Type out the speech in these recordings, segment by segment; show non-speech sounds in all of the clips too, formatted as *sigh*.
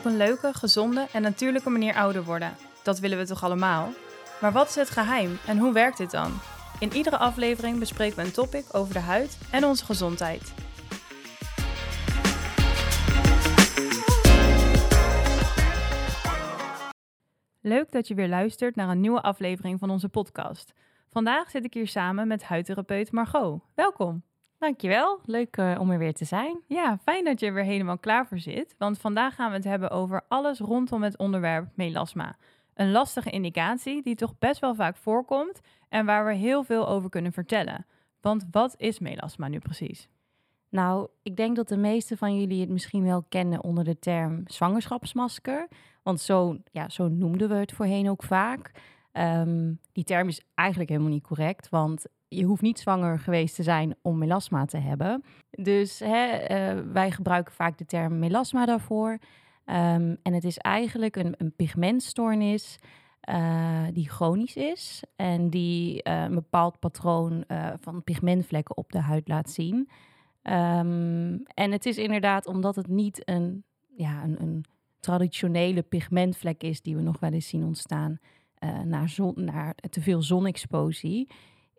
Op een leuke, gezonde en natuurlijke manier ouder worden. Dat willen we toch allemaal? Maar wat is het geheim en hoe werkt dit dan? In iedere aflevering bespreken we een topic over de huid en onze gezondheid. Leuk dat je weer luistert naar een nieuwe aflevering van onze podcast. Vandaag zit ik hier samen met huidtherapeut Margot. Welkom. Dankjewel, leuk uh, om er weer te zijn. Ja, fijn dat je er weer helemaal klaar voor zit. Want vandaag gaan we het hebben over alles rondom het onderwerp melasma. Een lastige indicatie die toch best wel vaak voorkomt en waar we heel veel over kunnen vertellen. Want wat is melasma nu precies? Nou, ik denk dat de meeste van jullie het misschien wel kennen onder de term zwangerschapsmasker. Want zo, ja, zo noemden we het voorheen ook vaak. Um, die term is eigenlijk helemaal niet correct, want je hoeft niet zwanger geweest te zijn om melasma te hebben. Dus hè, uh, wij gebruiken vaak de term melasma daarvoor. Um, en het is eigenlijk een, een pigmentstoornis uh, die chronisch is en die uh, een bepaald patroon van pigmentvlekken op de huid laat zien. Um, en het is inderdaad omdat het niet een, ja, een, een traditionele pigmentvlek is die we nog wel eens zien ontstaan naar, zon, naar te veel zonexposie,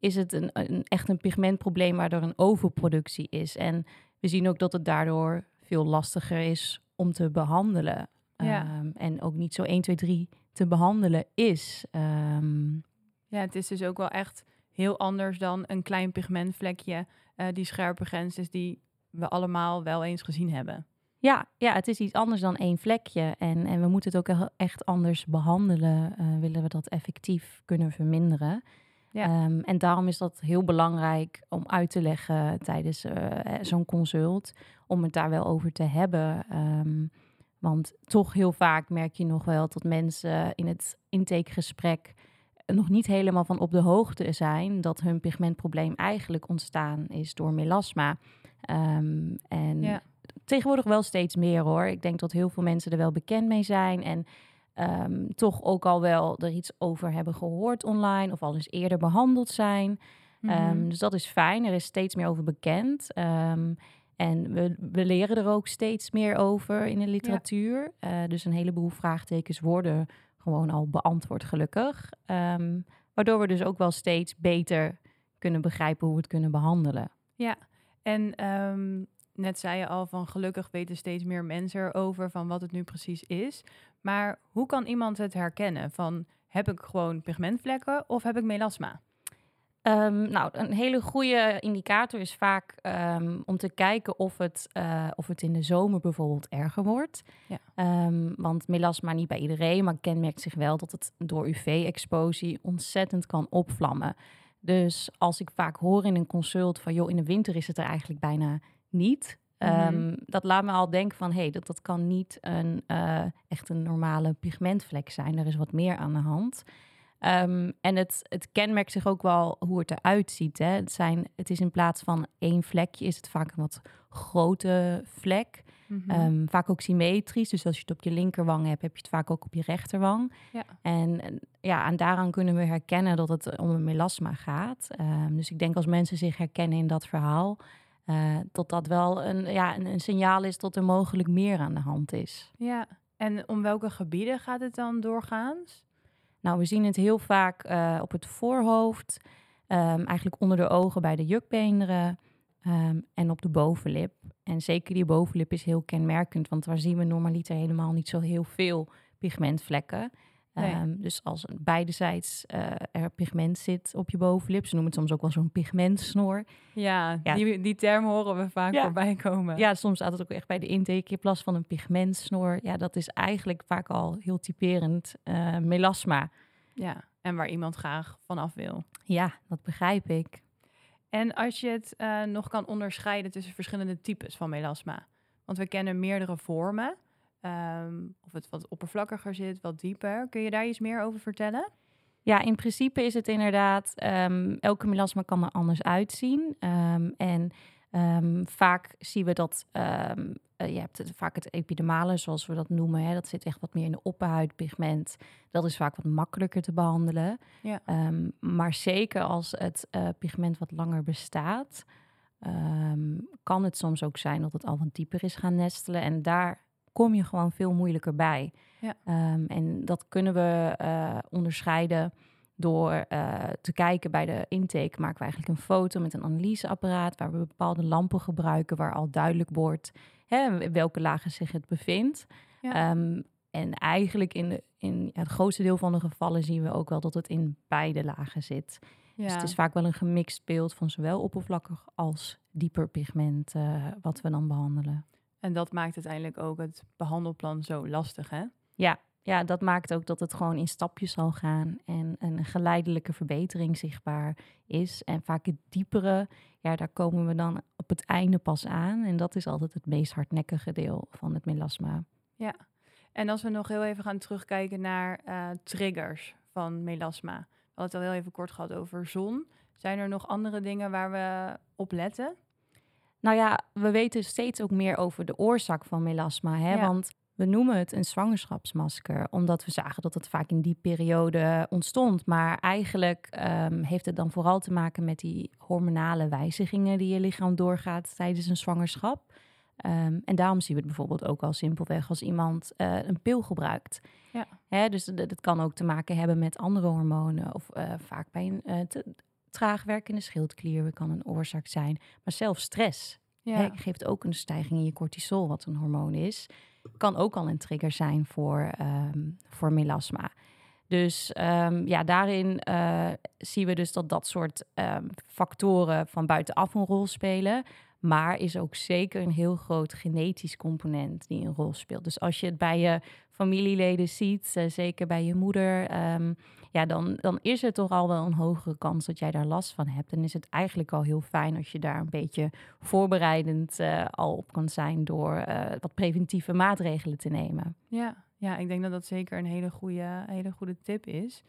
is het een, een, echt een pigmentprobleem waardoor een overproductie is. En we zien ook dat het daardoor veel lastiger is om te behandelen. Ja. Um, en ook niet zo 1, 2, 3 te behandelen is. Um, ja, het is dus ook wel echt heel anders dan een klein pigmentvlekje uh, die scherpe grens is die we allemaal wel eens gezien hebben. Ja, ja, het is iets anders dan één vlekje. En, en we moeten het ook echt anders behandelen, uh, willen we dat effectief kunnen verminderen. Ja. Um, en daarom is dat heel belangrijk om uit te leggen tijdens uh, zo'n consult, om het daar wel over te hebben. Um, want toch heel vaak merk je nog wel dat mensen in het intakegesprek nog niet helemaal van op de hoogte zijn dat hun pigmentprobleem eigenlijk ontstaan is door melasma. Um, en ja tegenwoordig wel steeds meer hoor. Ik denk dat heel veel mensen er wel bekend mee zijn en um, toch ook al wel er iets over hebben gehoord online of al eens eerder behandeld zijn. Mhm. Mm -hmm. um, dus dat is fijn. Er is steeds meer over bekend. Um, en we, we, leren er ook steeds meer over in de literatuur. Ja. Uh, dus een heleboel vraagtekens worden gewoon al beantwoord, gelukkig. Ehm, waardoor we dus ook wel steeds beter kunnen begrijpen hoe we het kunnen behandelen. Ja, en um, net zei je al van gelukkig weten steeds meer mensen erover van wat het nu precies is. Maar hoe kan iemand het herkennen? Van heb ik gewoon pigmentvlekken of heb ik melasma? Um, nou, een hele goede indicator is vaak um, om te kijken of het, uh, of het in de zomer bijvoorbeeld erger wordt. Ja. Um, want melasma niet bij iedereen, maar kenmerkt zich wel dat het door UV-exposie ontzettend kan opvlammen. Dus als ik vaak hoor in een consult van joh, in de winter is het er eigenlijk bijna niet. Mhm. Um, dat laat me al denken van, hé, hey, dat, dat kan niet een, uh, echt een normale pigmentvlek zijn. Er is wat meer aan de hand. Um, en het, het kenmerkt zich ook wel hoe het eruit ziet. Hè. Het, zijn, het is in plaats van één vlekje, is het vaak een wat grote vlek. Mhm. Um, vaak ook symmetrisch. Dus als je het op je linkerwang hebt, heb je het vaak ook op je rechterwang. Ja. En, en ja, en daaraan kunnen we herkennen dat het om een melasma gaat. Um, dus ik denk als mensen zich herkennen in dat verhaal, uh, dat dat wel een, ja, een, een, signaal is dat er mogelijk meer aan de hand is. Ja, en om welke gebieden gaat het dan doorgaans? Nou, we zien het heel vaak uh, op het voorhoofd, um, eigenlijk onder de ogen bij de jukbeenderen um, en op de bovenlip. En zeker die bovenlip is heel kenmerkend, want daar zien we normaliter helemaal niet zo heel veel pigmentvlekken. Nee. Um, dus als beidezijds uh, er pigment zit op je bovenlip, ze noemen het soms ook wel zo'n pigmentsnor. Ja, ja. Die, die term horen we vaak ja. voorbij komen. Ja, soms staat het ook echt bij de intake. Je last van een pigmentsnor. Ja, dat is eigenlijk vaak al heel typerend uh, melasma. Ja, en waar iemand graag vanaf wil. Ja, dat begrijp ik. En als je het uh, nog kan onderscheiden tussen verschillende types van melasma. Want we kennen meerdere vormen. Um, of het wat oppervlakkiger zit, wat dieper. Kun je daar iets meer over vertellen? Ja, in principe is het inderdaad, um, elke melasma kan er anders uitzien. Um, en vaak zien we dat, uh, je hebt het, vaak het epidermale, zoals we dat noemen. Hè, dat zit echt wat meer in de opperhuidpigment. Dat is vaak wat makkelijker te behandelen. Ja. maar zeker als het uh, pigment wat langer bestaat, kan het soms ook zijn dat het al wat dieper is gaan nestelen. En daar kom je gewoon veel moeilijker bij. Ja. Ehm, en dat kunnen we eh, onderscheiden door eh, te kijken bij de intake. Maken we eigenlijk een foto met een analyseapparaat waar we bepaalde lampen gebruiken waar al duidelijk wordt hè, in welke lagen zich het bevindt. Ja. Ehm, en eigenlijk in, de, in het grootste deel van de gevallen zien we ook wel dat het in beide lagen zit. ja. Dus het is vaak wel een gemixt beeld van zowel oppervlakkig als dieper pigment eh, wat we dan behandelen. En dat maakt uiteindelijk ook het behandelplan zo lastig, hè? Ja, ja, dat maakt ook dat het gewoon in stapjes zal gaan en een geleidelijke verbetering zichtbaar is. En vaak het diepere, ja, daar komen we dan op het einde pas aan. En dat is altijd het meest hardnekkige deel van het melasma. Ja. En als we nog heel even gaan terugkijken naar eh, triggers van melasma. We hadden het al heel even kort gehad over zon. Zijn er nog andere dingen waar we op letten? Nou ja, we weten steeds ook meer over de oorzaak van melasma. Hè? Ja. Want we noemen het een zwangerschapsmasker, omdat we zagen dat het vaak in die periode ontstond. Maar eigenlijk ehm, heeft het dan vooral te maken met die hormonale wijzigingen die je lichaam doorgaat tijdens een zwangerschap. Ehm, en daarom zien we het bijvoorbeeld ook al simpelweg als iemand eh, een pil gebruikt. Ja. Hè, dus dat, dat kan ook te maken hebben met andere hormonen of eh, vaak bij een eh, te, traag werkende schildklier kan een oorzaak zijn. Maar zelfs stress hè, geeft ook een stijging in je cortisol, wat een hormoon is. Kan ook al een trigger zijn voor, ehm, voor melasma. Dus ehm, ja, daarin eh, zien we dus dat dat soort ehm, factoren van buitenaf een rol spelen. Maar is ook zeker een heel groot genetisch component die een rol speelt. Dus als je het bij je familieleden ziet, eh, zeker bij je moeder, ehm, ja, dan, dan is er toch al wel een hogere kans dat jij daar last van hebt. En is het eigenlijk al heel fijn als je daar een beetje voorbereidend eh, al op kan zijn door eh, wat preventieve maatregelen te nemen. Ja, ja, ik denk dat dat zeker een hele goede, hele goede tip is.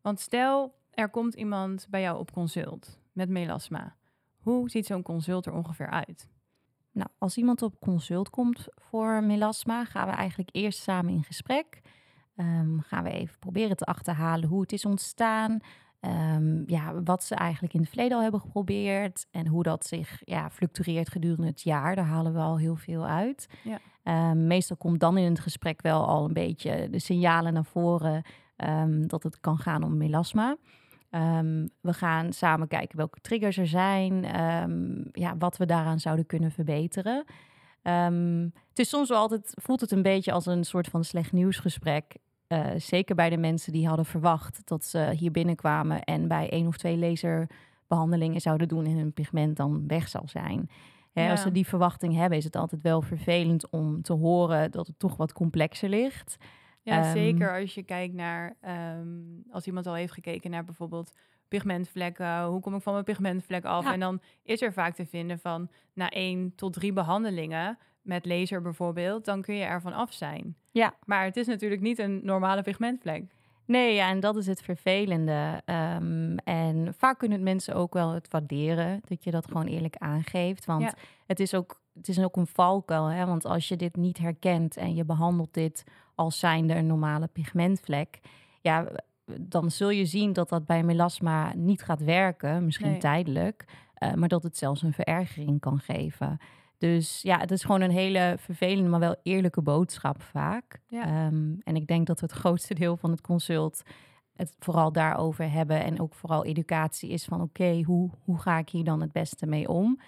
Want stel, er komt iemand bij jou op consult met melasma. Hoe ziet zo'n consult er ongeveer uit? Nou, als iemand op consult komt voor melasma, gaan we eigenlijk eerst samen in gesprek. Ehm, gaan we even proberen te achterhalen hoe het is ontstaan. Ehm, ja, wat ze eigenlijk in het verleden al hebben geprobeerd. En hoe dat zich ja, fluctueert gedurende het jaar. Daar halen we al heel veel uit. Ja. Ehm, meestal komt dan in het gesprek wel al een beetje de signalen naar voren dat het kan gaan om melasma. Ehm, we gaan samen kijken welke triggers er zijn, ehm, ja, wat we daaraan zouden kunnen verbeteren. Ehm, het is soms wel altijd, voelt het een beetje als een soort van slecht nieuwsgesprek. Eh, zeker bij de mensen die hadden verwacht dat ze hier binnenkwamen en bij één of twee laserbehandelingen zouden doen en hun pigment dan weg zal zijn. Hè, Ja. Als ze die verwachting hebben, is het altijd wel vervelend om te horen dat het toch wat complexer ligt. Ja, Ehm, zeker als je kijkt naar, ehm, als iemand al heeft gekeken naar bijvoorbeeld pigmentvlekken, hoe kom ik van mijn pigmentvlek af? Ja. En dan is er vaak te vinden van na één tot drie behandelingen met laser bijvoorbeeld, dan kun je ervan af zijn. Ja. Maar het is natuurlijk niet een normale pigmentvlek. Nee, ja, en dat is het vervelende. Ehm, en vaak kunnen mensen ook wel het waarderen dat je dat gewoon eerlijk aangeeft. Want Ja. het is ook, het is ook een valkuil. Hè? Want als je dit niet herkent en je behandelt dit als zijnde een normale pigmentvlek, ja, dan zul je zien dat dat bij melasma niet gaat werken, misschien Nee. tijdelijk, eh, maar dat het zelfs een verergering kan geven. Dus ja, het is gewoon een hele vervelende, maar wel eerlijke boodschap vaak. Ja. Ehm, en ik denk dat het grootste deel van het consult het vooral daarover hebben en ook vooral educatie is van oké, hoe, hoe ga ik hier dan het beste mee om?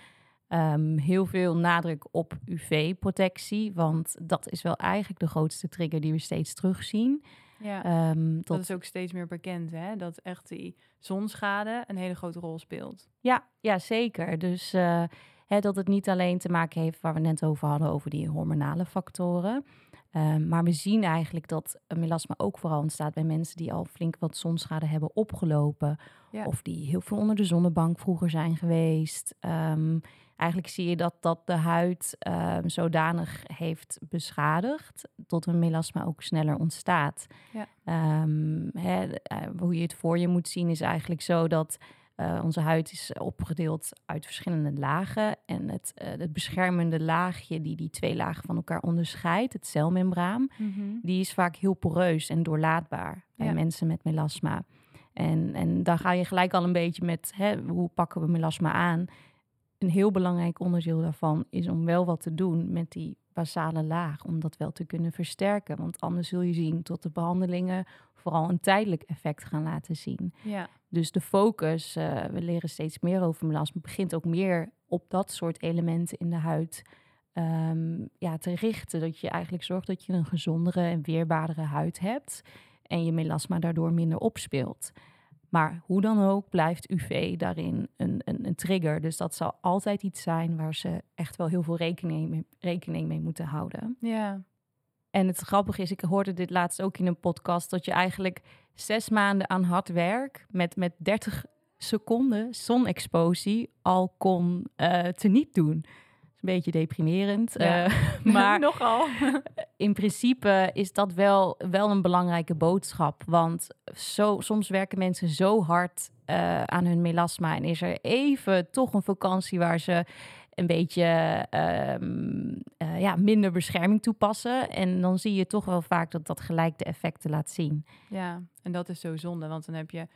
Ehm, heel veel nadruk op UV-protectie, want dat is wel eigenlijk de grootste trigger die we steeds terugzien. Ja. Ehm, dat is ook steeds meer bekend, hè? Dat echt die zonschade een hele grote rol speelt. Ja, ja zeker. Dus eh, hè, dat het niet alleen te maken heeft waar we net over hadden, over die hormonale factoren. Ehm, maar we zien eigenlijk dat melasma ook vooral ontstaat bij mensen die al flink wat zonschade hebben opgelopen. Ja. Of die heel veel onder de zonnebank vroeger zijn geweest. Ehm, eigenlijk zie je dat dat de huid ehm, zodanig heeft beschadigd tot een melasma ook sneller ontstaat. Ja. Ehm, hè, eh, hoe je het voor je moet zien is eigenlijk zo dat eh, onze huid is opgedeeld uit verschillende lagen. En het, eh, het beschermende laagje die die twee lagen van elkaar onderscheidt, het celmembraan, die is vaak heel poreus en doorlaatbaar bij Ja. mensen met melasma. En, en dan ga je gelijk al een beetje met hè, hoe pakken we melasma aan. Een heel belangrijk onderdeel daarvan is om wel wat te doen met die basale laag, om dat wel te kunnen versterken. Want anders zul je zien tot de behandelingen vooral een tijdelijk effect gaan laten zien. Ja, Dus de focus, eh, we leren steeds meer over melasma, begint ook meer op dat soort elementen in de huid ehm, ja, te richten. Dat je eigenlijk zorgt dat je een gezondere en weerbaardere huid hebt en je melasma daardoor minder opspeelt. Maar hoe dan ook blijft UV daarin een, een, een trigger. Dus dat zal altijd iets zijn waar ze echt wel heel veel rekening mee, rekening mee moeten houden. ja, En het grappige is, ik hoorde dit laatst ook in een podcast, dat je eigenlijk zes maanden aan hard werk met, met 30 seconden zonexposie al kon eh teniet doen. Een beetje deprimerend. Ja. eh, *laughs* *laughs* maar nogal. *laughs* in principe is dat wel, wel een belangrijke boodschap. Want zo, soms werken mensen zo hard eh, aan hun melasma. En is er even toch een vakantie waar ze een beetje ehm, eh, ja, minder bescherming toepassen. En dan zie je toch wel vaak dat dat gelijk de effecten laat zien. Ja, en dat is zo zonde, want dan heb je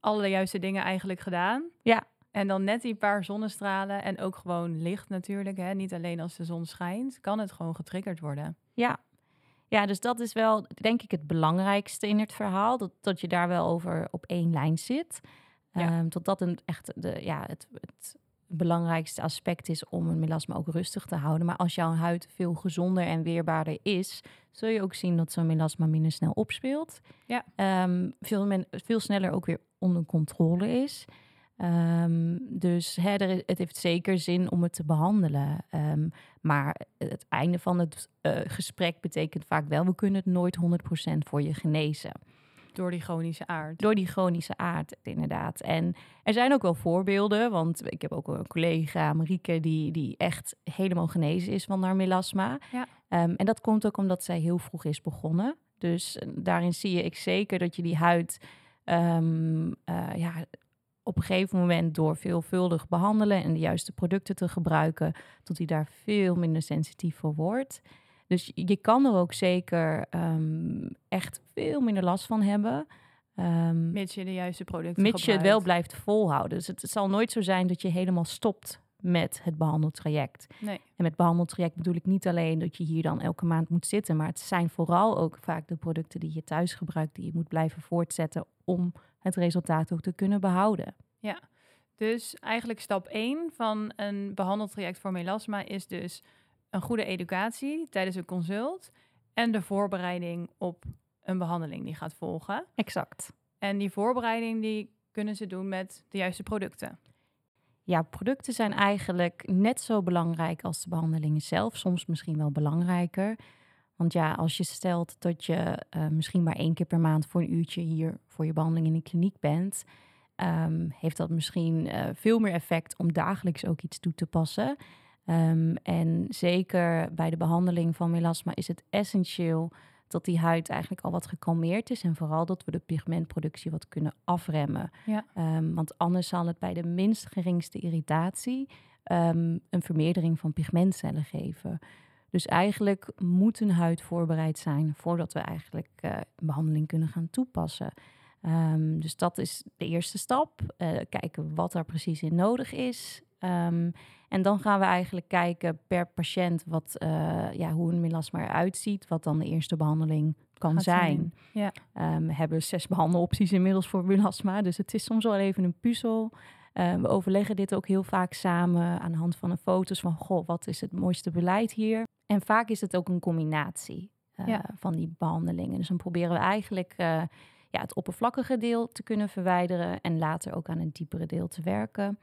alle juiste dingen eigenlijk gedaan. Ja. En dan net die paar zonnestralen en ook gewoon licht natuurlijk. Hè? Niet alleen als de zon schijnt, kan het gewoon getriggerd worden. Ja. ja, dus dat is wel denk ik het belangrijkste in het verhaal. Dat, dat je daar wel over op één lijn zit. Ja. Ehm, tot dat een, echt de, ja, het, het belangrijkste aspect is om een melasma ook rustig te houden. Maar als jouw huid veel gezonder en weerbaarder is, zul je ook zien dat zo'n melasma minder snel opspeelt. Ja. Ehm, veel, men, veel sneller ook weer onder controle is. Ehm, dus hè, er het heeft zeker zin om het te behandelen. Ehm, maar het einde van het eh, gesprek betekent vaak wel, we kunnen het nooit 100% voor je genezen. Door die chronische aard. Door die chronische aard, inderdaad. En er zijn ook wel voorbeelden, want ik heb ook een collega, Marieke, die, die echt helemaal genezen is van haar melasma. Ja. Ehm, en dat komt ook omdat zij heel vroeg is begonnen. Dus eh, daarin zie je ik zeker dat je die huid eh, ja, op een gegeven moment door veelvuldig behandelen en de juiste producten te gebruiken, tot die daar veel minder sensitief voor wordt. Dus je kan er ook zeker ehm, echt veel minder last van hebben. Ehm, Mits je de juiste producten mits je het wel blijft volhouden. Dus het, het zal nooit zo zijn dat je helemaal stopt met het behandeltraject. Nee, En met behandeltraject bedoel ik niet alleen dat je hier dan elke maand moet zitten, maar het zijn vooral ook vaak de producten die je thuis gebruikt, die je moet blijven voortzetten om het resultaat ook te kunnen behouden. dus eigenlijk stap 1 van een behandeltraject voor melasma is dus een goede educatie tijdens een consult en de voorbereiding op een behandeling die gaat volgen. Exact. En die voorbereiding die kunnen ze doen met de juiste producten. Ja, producten zijn eigenlijk net zo belangrijk als de behandelingen zelf, soms misschien wel belangrijker. Want ja, als je stelt dat je eh, misschien maar één keer per maand voor een uurtje hier voor je behandeling in de kliniek bent, ehm, heeft dat misschien eh, veel meer effect om dagelijks ook iets toe te passen. Ehm, en zeker bij de behandeling van melasma is het essentieel dat die huid eigenlijk al wat gekalmeerd is en vooral dat we de pigmentproductie wat kunnen afremmen. Ja. Ehm, want anders zal het bij de minst geringste irritatie ehm, een vermeerdering van pigmentcellen geven. Dus eigenlijk moet een huid voorbereid zijn voordat we eigenlijk een behandeling kunnen gaan toepassen. Ehm, dus dat is de eerste stap. Eh, kijken wat er precies in nodig is. Ehm, en dan gaan we eigenlijk kijken per patiënt wat, eh, ja, hoe een melasma eruit ziet, wat dan de eerste behandeling kan Gaat zijn. Ja. Ehm, we hebben zes *laughs* behandelopties inmiddels voor melasma, dus het is soms wel even een puzzel. Eh, we overleggen dit ook heel vaak samen aan de hand van een foto's van, goh, wat is het mooiste beleid hier? En vaak is het ook een combinatie eh, Ja. van die behandelingen. Dus dan proberen we eigenlijk eh, ja, het oppervlakkige deel te kunnen verwijderen en later ook aan een diepere deel te werken.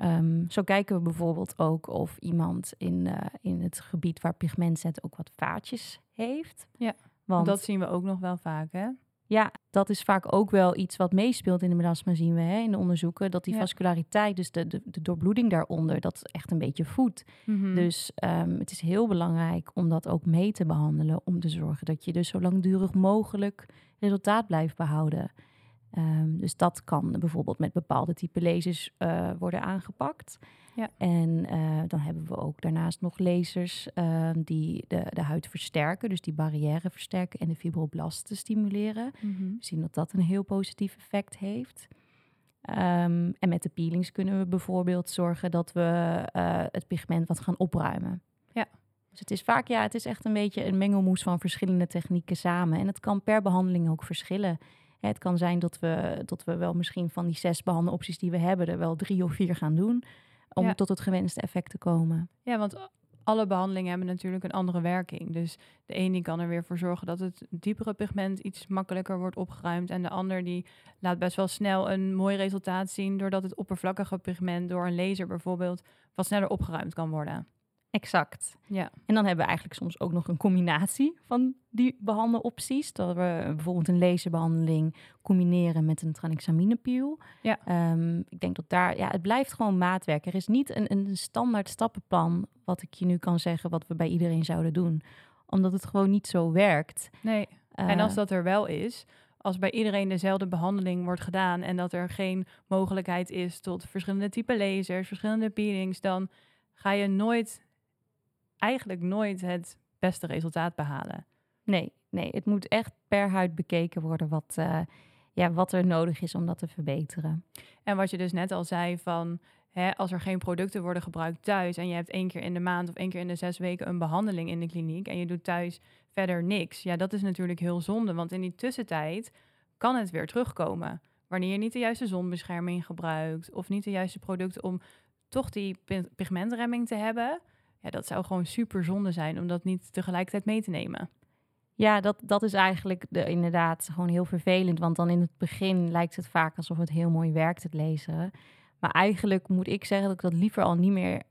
Ehm, zo kijken we bijvoorbeeld ook of iemand in, eh, in het gebied waar pigment zet ook wat vaatjes heeft. Ja, Want Dat zien we ook nog wel vaak, hè? ja, dat is vaak ook wel iets wat meespeelt in de melasma, zien we hè, in de onderzoeken. Dat die Ja. vasculariteit, dus de, de, de doorbloeding daaronder, dat echt een beetje voedt. Mhm. Dus ehm, het is heel belangrijk om dat ook mee te behandelen. Om te zorgen dat je dus zo langdurig mogelijk resultaat blijft behouden. Ehm, dus dat kan bijvoorbeeld met bepaalde type lasers eh, worden aangepakt. Ja. En eh, dan hebben we ook daarnaast nog lasers ehm, die de, de huid versterken. Dus die barrière versterken en de fibroblasten stimuleren. Mhm. We zien dat dat een heel positief effect heeft. Ehm, en met de peelings kunnen we bijvoorbeeld zorgen dat we uh, het pigment wat gaan opruimen. Ja. Dus het is vaak, ja, het is echt een beetje een mengelmoes van verschillende technieken samen. En het kan per behandeling ook verschillen. Het kan zijn dat we, dat we wel misschien van die zes behandelopties die we hebben, er wel drie of vier gaan doen. Om Ja. tot het gewenste effect te komen. Ja, want alle behandelingen hebben natuurlijk een andere werking. Dus de een die kan er weer voor zorgen dat het diepere pigment iets makkelijker wordt opgeruimd. En de ander die laat best wel snel een mooi resultaat zien. Doordat het oppervlakkige pigment door een laser bijvoorbeeld wat sneller opgeruimd kan worden. Exact. Ja, En dan hebben we eigenlijk soms ook nog een combinatie van die behandelopties. Dat we bijvoorbeeld een laserbehandeling combineren met een tranexaminepeel. Ja. Ehm, ik denk dat daar, ja, het blijft gewoon maatwerk. Er is niet een, een standaard stappenplan wat ik je nu kan zeggen wat we bij iedereen zouden doen. Omdat het gewoon niet zo werkt. nee. En als Eh, dat er wel is, als bij iedereen dezelfde behandeling wordt gedaan en dat er geen mogelijkheid is tot verschillende type lasers, verschillende peelings, dan ga je nooit, eigenlijk nooit het beste resultaat behalen. Nee, nee, het moet echt per huid bekeken worden wat, eh, ja, wat er nodig is om dat te verbeteren. En wat je dus net al zei van, hè, als er geen producten worden gebruikt thuis en je hebt één keer in de maand of één keer in de zes weken een behandeling in de kliniek en je doet thuis verder niks, ja, dat is natuurlijk heel zonde, want in die tussentijd kan het weer terugkomen. Wanneer je niet de juiste zonbescherming gebruikt of niet de juiste producten om toch die pi- pigmentremming te hebben, ja, dat zou gewoon super zonde zijn om dat niet tegelijkertijd mee te nemen. Ja, dat, dat is eigenlijk de, inderdaad gewoon heel vervelend. Want dan in het begin lijkt het vaak alsof het heel mooi werkt, het lezen. Maar eigenlijk moet ik zeggen dat ik dat liever al niet meer...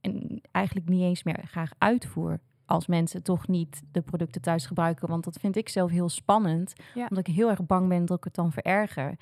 en eigenlijk niet eens meer graag uitvoer. Als mensen toch niet de producten thuis gebruiken. Want dat vind ik zelf heel spannend. Ja. Omdat ik heel erg bang ben dat ik het dan vererger.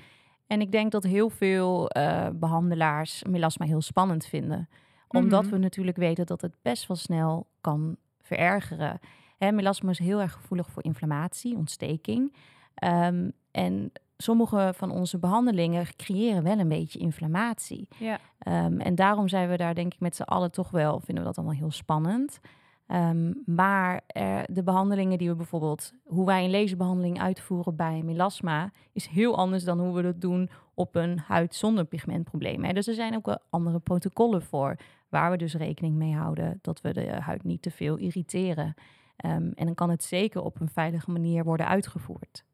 En ik denk dat heel veel eh, behandelaars melasma heel spannend vinden. Omdat Mhm. we natuurlijk weten dat het best wel snel kan verergeren. Hè, melasma is heel erg gevoelig voor inflammatie, ontsteking. Ehm, en sommige van onze behandelingen creëren wel een beetje inflammatie. Ja, Ehm, en daarom zijn we daar denk ik met z'n allen toch wel, vinden we dat allemaal heel spannend. Ehm, maar eh, de behandelingen die we bijvoorbeeld, hoe wij een laserbehandeling uitvoeren bij melasma, is heel anders dan hoe we dat doen op een huid zonder pigmentproblemen. hè. Dus er zijn ook wel andere protocollen voor, waar we dus rekening mee houden dat we de huid niet te veel irriteren. Ehm, en dan kan het zeker op een veilige manier worden uitgevoerd.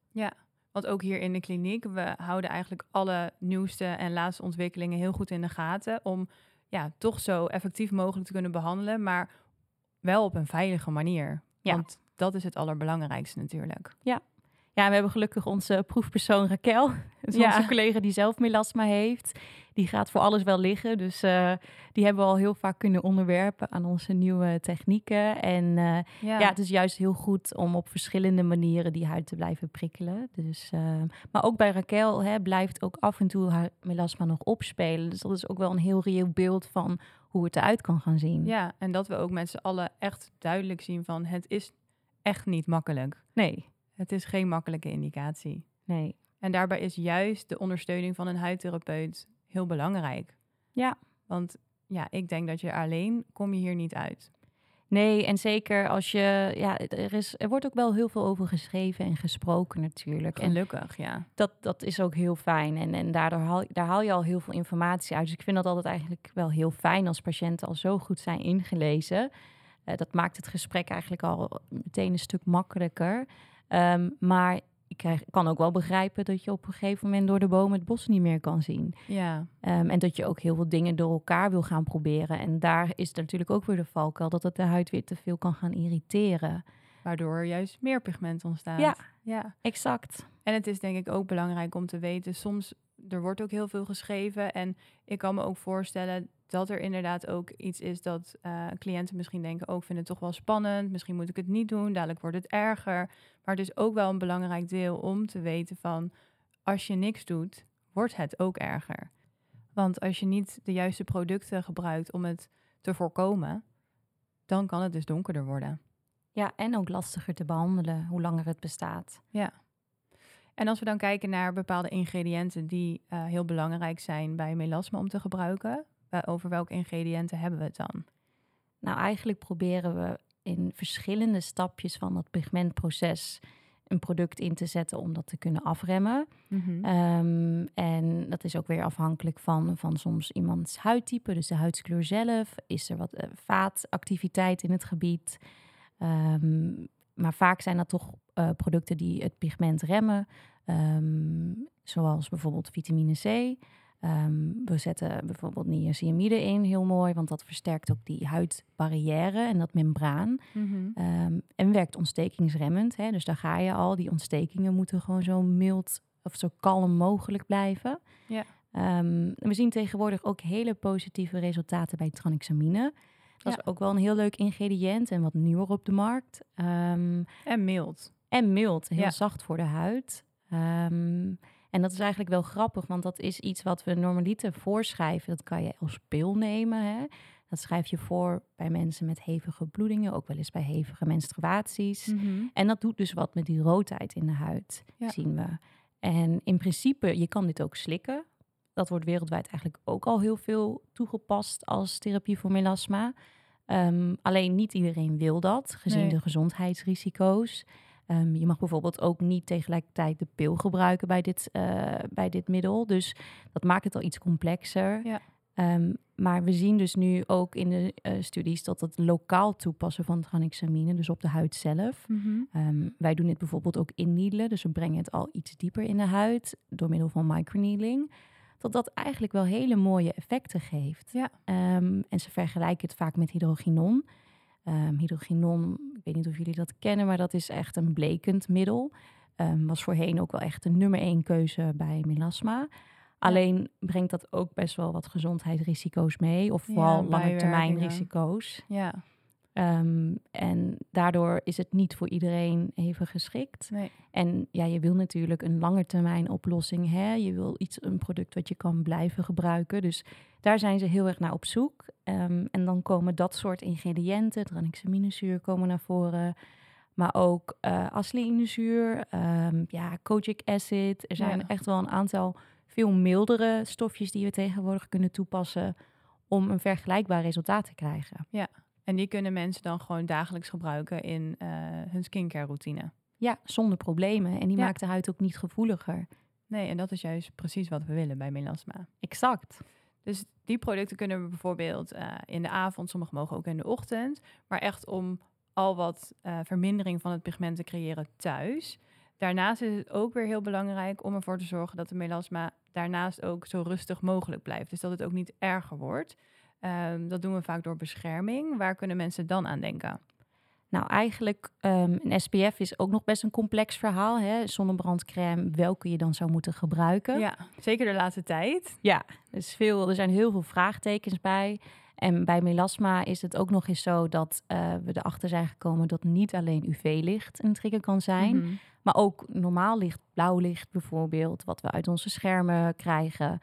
Want ook hier in de kliniek, we houden eigenlijk alle nieuwste en laatste ontwikkelingen heel goed in de gaten. Om ja, toch zo effectief mogelijk te kunnen behandelen, maar wel op een veilige manier. Ja. Want dat is het allerbelangrijkste natuurlijk. Ja, we hebben gelukkig onze proefpersoon Raquel. *laughs* Dat is Ja. onze collega die zelf melasma heeft. Die gaat voor alles wel liggen. Dus eh, die hebben we al heel vaak kunnen onderwerpen aan onze nieuwe technieken. En eh, ja. het is juist heel goed om op verschillende manieren die huid te blijven prikkelen. Dus, eh, maar ook bij Raquel hè, blijft ook af en toe haar melasma nog opspelen. Dus dat is ook wel een heel reëel beeld van hoe het eruit kan gaan zien. ja, en dat we ook met z'n allen echt duidelijk zien van het is echt niet makkelijk. Nee, Het is geen makkelijke indicatie. nee. En daarbij is juist de ondersteuning van een huidtherapeut heel belangrijk. Ja. Want ja, ik denk dat je alleen kom je hier niet uit. Nee, en zeker als je, ja, er, is, er wordt ook wel heel veel over geschreven en gesproken natuurlijk. En Gelukkig, ja. dat, dat is ook heel fijn. En, en daardoor haal, daar haal je al heel veel informatie uit. Dus ik vind dat altijd eigenlijk wel heel fijn als patiënten al zo goed zijn ingelezen. Eh, dat maakt het gesprek eigenlijk al meteen een stuk makkelijker. Ehm, maar ik kan ook wel begrijpen dat je op een gegeven moment door de boom het bos niet meer kan zien. Ja, Ehm, en dat je ook heel veel dingen door elkaar wil gaan proberen. En daar is natuurlijk ook weer de valkuil dat het de huid weer te veel kan gaan irriteren. waardoor juist meer pigment ontstaat. Ja. ja. Exact. En het is denk ik ook belangrijk om te weten, soms, er wordt ook heel veel geschreven. En ik kan me ook voorstellen dat er inderdaad ook iets is dat eh, cliënten misschien denken, ook vinden het toch wel spannend. Misschien moet ik het niet doen, dadelijk wordt het erger. Maar het is ook wel een belangrijk deel om te weten van, als je niks doet, wordt het ook erger. Want als je niet de juiste producten gebruikt om het te voorkomen, dan kan het dus donkerder worden. Ja, en ook lastiger te behandelen hoe langer het bestaat. Ja. En als we dan kijken naar bepaalde ingrediënten die eh, heel belangrijk zijn bij melasma om te gebruiken, eh, over welke ingrediënten hebben we het dan? Nou, eigenlijk proberen we in verschillende stapjes van dat pigmentproces een product in te zetten om dat te kunnen afremmen. Mhm. Ehm, en dat is ook weer afhankelijk van, van soms iemands huidtype, dus de huidskleur zelf. Is er wat eh, vaatactiviteit in het gebied? Ehm, maar vaak zijn dat toch eh, producten die het pigment remmen, Ehm, zoals bijvoorbeeld vitamine C. Ehm, we zetten bijvoorbeeld niacinamide in, heel mooi, want dat versterkt ook die huidbarrière en dat membraan. Mhm. Ehm, en werkt ontstekingsremmend. Hè? Dus daar ga je al. Die ontstekingen moeten gewoon zo mild of zo kalm mogelijk blijven. Ja. We zien tegenwoordig ook hele positieve resultaten bij tranexamine. Dat Ja. is ook wel een heel leuk ingrediënt en wat nieuwer op de markt. Ehm, En mild. en mild, heel Ja. zacht voor de huid. Ehm, en dat is eigenlijk wel grappig, want dat is iets wat we normaliter voorschrijven. Dat kan je als pil nemen. Hè? Dat schrijf je voor bij mensen met hevige bloedingen, ook wel eens bij hevige menstruaties. Mhm. En dat doet dus wat met die roodheid in de huid, Ja. zien we. En in principe, je kan dit ook slikken. Dat wordt wereldwijd eigenlijk ook al heel veel toegepast als therapie voor melasma. Ehm, alleen niet iedereen wil dat, gezien Nee. de gezondheidsrisico's. Ehm, je mag bijvoorbeeld ook niet tegelijkertijd de pil gebruiken bij dit, eh, bij dit middel. Dus dat maakt het al iets complexer. Ja. Ehm, maar we zien dus nu ook in de eh, studies dat het lokaal toepassen van tranexamine, dus op de huid zelf, Mhm. Wij doen dit bijvoorbeeld ook inneedelen, dus we brengen het al iets dieper in de huid door middel van microneedling. Dat dat eigenlijk wel hele mooie effecten geeft. Ja. Ehm, en ze vergelijken het vaak met hydroginon. Ehm hydroginon, ik weet niet of jullie dat kennen, maar dat is echt een blekend middel. Ehm, was voorheen ook wel echt de nummer één keuze bij melasma. Alleen brengt dat ook best wel wat gezondheidsrisico's mee, of Ja, vooral lange termijn risico's. Ja, Ehm, en daardoor is het niet voor iedereen even geschikt. nee. En ja, je wil natuurlijk een langetermijn oplossing. Hè? Je wil iets, een product wat je kan blijven gebruiken. Dus daar zijn ze heel erg naar op zoek. Ehm, en dan komen dat soort ingrediënten, tranexaminezuur komen naar voren. Maar ook eh acetylininezuur, ehm, ja, kojic acid. Er zijn Ja. echt wel een aantal veel mildere stofjes die we tegenwoordig kunnen toepassen om een vergelijkbaar resultaat te krijgen. En die kunnen mensen dan gewoon dagelijks gebruiken in eh, hun skincare routine. Ja, zonder problemen. En die Ja. maakt de huid ook niet gevoeliger. Nee, en dat is juist precies wat we willen bij melasma. Exact. Dus die producten kunnen we bijvoorbeeld eh, in de avond, sommige mogen ook in de ochtend, maar echt om al wat eh, vermindering van het pigment te creëren thuis. Daarnaast is het ook weer heel belangrijk om ervoor te zorgen dat de melasma daarnaast ook zo rustig mogelijk blijft. Dus dat het ook niet erger wordt. Ehm, dat doen we vaak door bescherming. Waar kunnen mensen dan aan denken? Nou, eigenlijk, ehm, een SPF is ook nog best een complex verhaal. Hè? Zonnebrandcrème, welke je dan zou moeten gebruiken. Ja, zeker de laatste tijd. Ja, dus veel, er zijn heel veel vraagtekens bij. En bij melasma is het ook nog eens zo dat eh, we erachter zijn gekomen dat niet alleen UV-licht een trigger kan zijn, Mhm. maar ook normaal licht, blauw licht bijvoorbeeld, wat we uit onze schermen krijgen.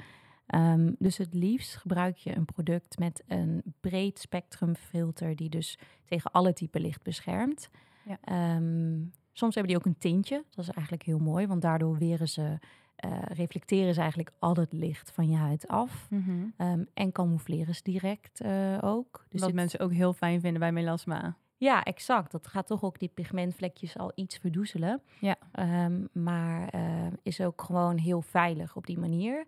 Ehm, dus het liefst gebruik je een product met een breed spectrum filter die dus tegen alle typen licht beschermt. Ja. Ehm, soms hebben die ook een tintje, dat is eigenlijk heel mooi, want daardoor weren ze, eh, reflecteren ze eigenlijk al het licht van je huid af. Mhm. Ehm, en camoufleren ze direct eh, ook. Dus Wat dit- mensen ook heel fijn vinden bij melasma. ja, exact. Dat gaat toch ook die pigmentvlekjes al iets verdoezelen. Ja. Maar eh, is ook gewoon heel veilig op die manier.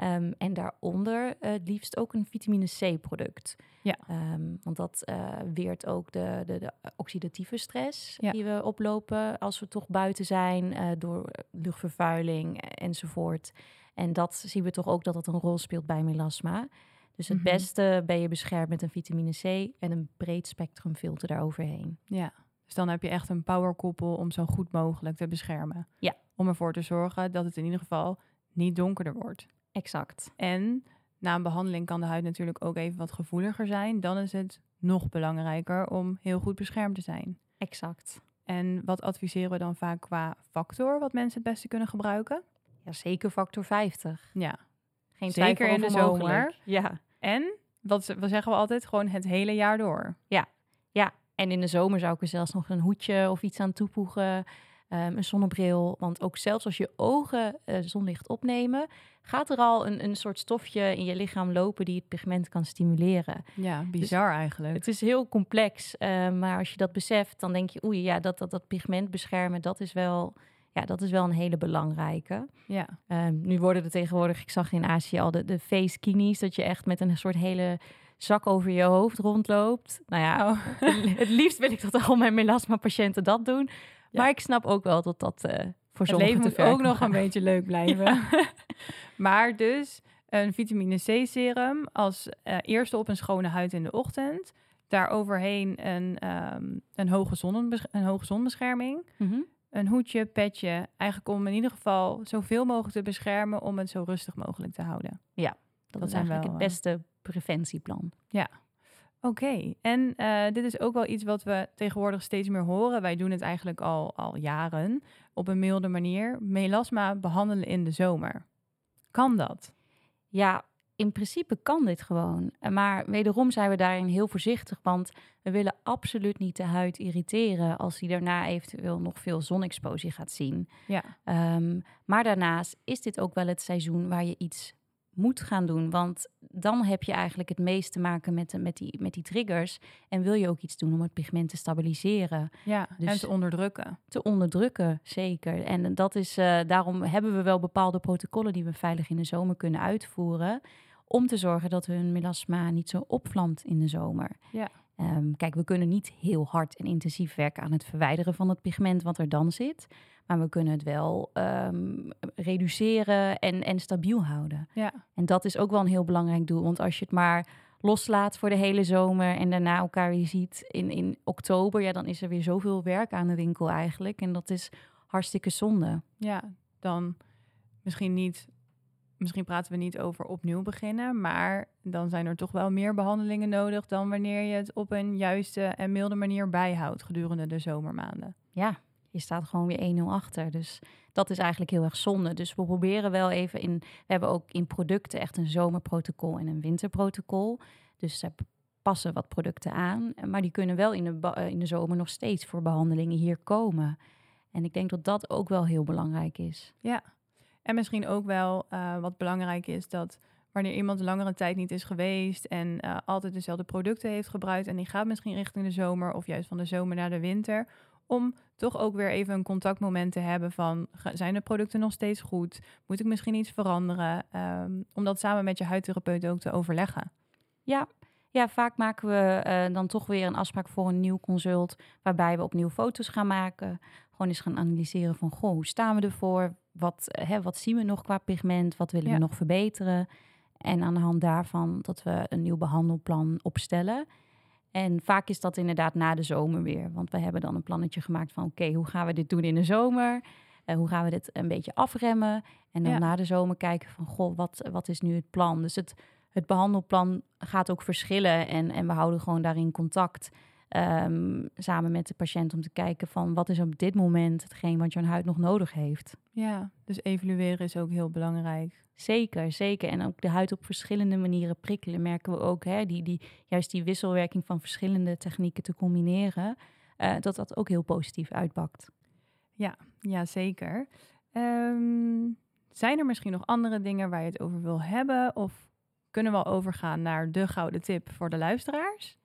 Ehm, en daaronder eh, het liefst ook een vitamine C-product. Ja. Ehm, want dat eh, weert ook de, de, de oxidatieve stress Ja. die we oplopen als we toch buiten zijn eh, door luchtvervuiling enzovoort. En dat zien we toch ook dat dat een rol speelt bij melasma. Dus het Mhm. beste ben je beschermd met een vitamine C en een breed spectrum filter daaroverheen. Ja, dus dan heb je echt een powerkoppel om zo goed mogelijk te beschermen. Ja. Om ervoor te zorgen dat het in ieder geval niet donkerder wordt. Exact. En na een behandeling kan de huid natuurlijk ook even wat gevoeliger zijn. Dan is het nog belangrijker om heel goed beschermd te zijn. Exact. En wat adviseren we dan vaak qua factor wat mensen het beste kunnen gebruiken? Ja, zeker factor 50. Ja, Geen Zeker twijfel in de zomer. mogelijk. Ja. en wat, wat zeggen we altijd? Gewoon het hele jaar door. ja, en in de zomer zou ik er zelfs nog een hoedje of iets aan toevoegen. Ehm, een zonnebril. Want ook zelfs als je ogen eh, zonlicht opnemen, gaat er al een, een soort stofje in je lichaam lopen die het pigment kan stimuleren. Ja, bizar eigenlijk. Het is heel complex, eh, maar als je dat beseft, dan denk je, oei, ja, dat, dat, dat pigment beschermen, dat is wel, ja, dat is wel een hele belangrijke. Ja, Ehm, nu worden er tegenwoordig, ik zag in Azië al de, de face kinies, dat je echt met een soort hele zak over je hoofd rondloopt. Nou ja, Oh. het liefst wil ik dat al mijn melasma-patiënten dat doen. Ja. Maar ik snap ook wel dat dat eh, voor het sommigen leven te moet ver ook nog een beetje leuk *laughs* blijven. *laughs* maar dus een vitamine C serum als eh, eerste op een schone huid in de ochtend. Daaroverheen een, ehm, een, hoge zonnebes- een hoge zonbescherming. Een hoedje, petje. Eigenlijk om in ieder geval zoveel mogelijk te beschermen om het zo rustig mogelijk te houden. Dat, Dat is eigenlijk wel, het beste preventieplan. Oké, en eh, dit is ook wel iets wat we tegenwoordig steeds meer horen. Wij doen het eigenlijk al, al jaren op een milde manier. Melasma behandelen in de zomer. Kan dat? Ja, in principe kan dit gewoon. Eh, Maar wederom zijn we daarin heel voorzichtig, want we willen absoluut niet de huid irriteren als die daarna eventueel nog veel zonexposie gaat zien. Ja, Ehm, maar daarnaast is dit ook wel het seizoen waar je iets moet gaan doen. Want dan heb je eigenlijk het meest te maken met, de- met, die, met die triggers. En wil je ook iets doen om het pigment te stabiliseren, ja. en Dus- te onderdrukken. te onderdrukken, zeker. En dat is, eh, daarom hebben we wel bepaalde protocollen die we veilig in de zomer kunnen uitvoeren. Om te zorgen dat hun melasma niet zo opvlamt in de zomer. Ja. Ehm, kijk, we kunnen niet heel hard en intensief werken aan het verwijderen van het pigment wat er dan zit. Maar we kunnen het wel ehm, reduceren en, en stabiel houden. Ja, En dat is ook wel een heel belangrijk doel. Want als je het maar loslaat voor de hele zomer en daarna elkaar weer ziet in, in oktober, ja, dan is er weer zoveel werk aan de winkel eigenlijk. En dat is hartstikke zonde. ja. Dan misschien niet... Misschien praten we niet over opnieuw beginnen, maar dan zijn er toch wel meer behandelingen nodig dan wanneer je het op een juiste en milde manier bijhoudt gedurende de zomermaanden. Ja, je staat gewoon weer 1-0 achter. Dus dat is eigenlijk heel erg zonde. Dus we proberen wel even in. We hebben ook in producten echt een zomerprotocol en een winterprotocol. Dus daar passen wat producten aan. Maar die kunnen wel in de, eh, in de zomer nog steeds voor behandelingen hier komen. En ik denk dat dat ook wel heel belangrijk is. Ja, en misschien ook wel eh, wat belangrijk is dat wanneer iemand langere tijd niet is geweest en eh, altijd dezelfde producten heeft gebruikt en die gaat misschien richting de zomer of juist van de zomer naar de winter, om toch ook weer even een contactmoment te hebben van zijn de producten nog steeds goed? Moet ik misschien iets veranderen? Ehm, om dat samen met je huidtherapeut ook te overleggen. Ja, ja vaak maken we eh, dan toch weer een afspraak voor een nieuw consult. Waarbij we opnieuw foto's gaan maken. Gewoon eens gaan analyseren van, goh, hoe staan we ervoor? Wat, eh, hè, wat zien we nog qua pigment? Wat willen Ja. we nog verbeteren? En aan de hand daarvan dat we een nieuw behandelplan opstellen. En vaak is dat inderdaad na de zomer weer. Want we hebben dan een plannetje gemaakt van, oké, hoe gaan we dit doen in de zomer? Eh, hoe gaan we dit een beetje afremmen? En dan Ja. na de zomer kijken van, goh, wat, wat is nu het plan? Dus het, het behandelplan gaat ook verschillen en, en we houden gewoon daarin contact ehm, samen met de patiënt om te kijken van wat is op dit moment hetgeen wat jouw huid nog nodig heeft. Ja, dus evalueren is ook heel belangrijk. Zeker, zeker. En ook de huid op verschillende manieren prikkelen merken we ook. Hè, die, die, juist die wisselwerking van verschillende technieken te combineren, eh, dat dat ook heel positief uitpakt. Ja, zeker. Ehm, zijn er misschien nog andere dingen waar je het over wil hebben? Of kunnen we al overgaan naar de gouden tip voor de luisteraars?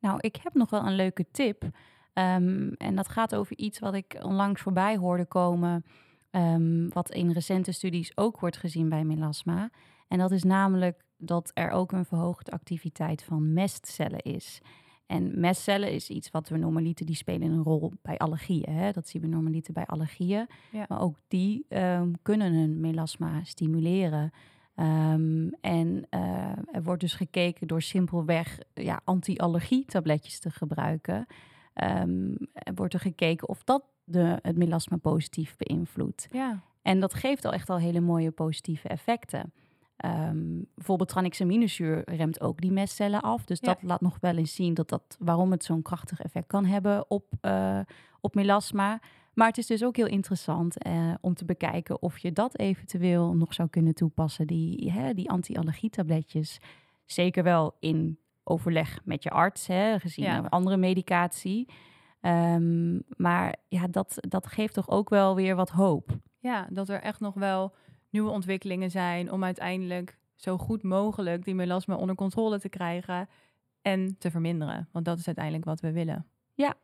Nou, ik heb nog wel een leuke tip. Ehm, en dat gaat over iets wat ik onlangs voorbij hoorde komen. ehm, wat in recente studies ook wordt gezien bij melasma. En dat is namelijk dat er ook een verhoogde activiteit van mestcellen is. En mestcellen is iets wat we normaliter, die spelen een rol bij allergieën. Hè? Dat zien we normaliter bij allergieën. Ja. Maar ook die ehm, kunnen hun melasma stimuleren. Ehm, en eh, er wordt dus gekeken door simpelweg ja, anti-allergie-tabletjes te gebruiken. Ehm, er wordt er gekeken of dat de, het melasma positief beïnvloedt. Ja, En dat geeft al echt al hele mooie positieve effecten. Ehm, bijvoorbeeld tranexaminezuur remt ook die mestcellen af. Dus Ja. dat laat nog wel eens zien dat dat, waarom het zo'n krachtig effect kan hebben op, eh, op melasma. Maar het is dus ook heel interessant eh, om te bekijken of je dat eventueel nog zou kunnen toepassen. Die, hè, die anti-allergietabletjes. Zeker wel in overleg met je arts, hè, gezien Ja. andere medicatie. Ehm, maar ja, dat, dat geeft toch ook wel weer wat hoop. Ja, dat er echt nog wel nieuwe ontwikkelingen zijn om uiteindelijk zo goed mogelijk die melasma onder controle te krijgen en te verminderen. Want dat is uiteindelijk wat we willen. Ja.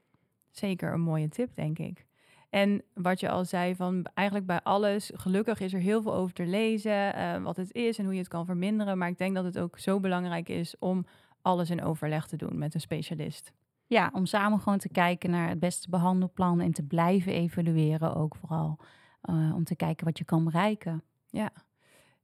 Zeker een mooie tip, denk ik. En wat je al zei, van eigenlijk bij alles, gelukkig is er heel veel over te lezen, uh, wat het is en hoe je het kan verminderen. Maar ik denk dat het ook zo belangrijk is om alles in overleg te doen met een specialist. Ja, om samen gewoon te kijken naar het beste behandelplan en te blijven evalueren ook vooral. Uh, om te kijken wat je kan bereiken. Ja,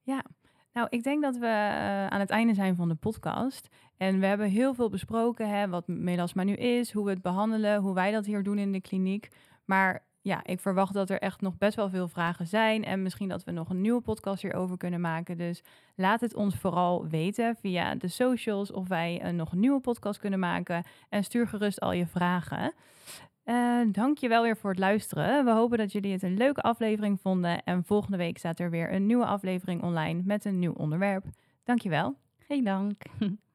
ja. Nou, ik denk dat we uh, aan het einde zijn van de podcast. En we hebben heel veel besproken, hè, wat melasma nu is, hoe we het behandelen, hoe wij dat hier doen in de kliniek. Maar ja, ik verwacht dat er echt nog best wel veel vragen zijn. En misschien dat we nog een nieuwe podcast hierover kunnen maken. Dus laat het ons vooral weten via de socials of wij uh, nog een nieuwe podcast kunnen maken. En stuur gerust al je vragen. Je wel weer voor het luisteren. We hopen dat jullie het een leuke aflevering vonden. En volgende week staat er weer een nieuwe aflevering online met een nieuw onderwerp. Dankjewel. Geen dank. *laughs*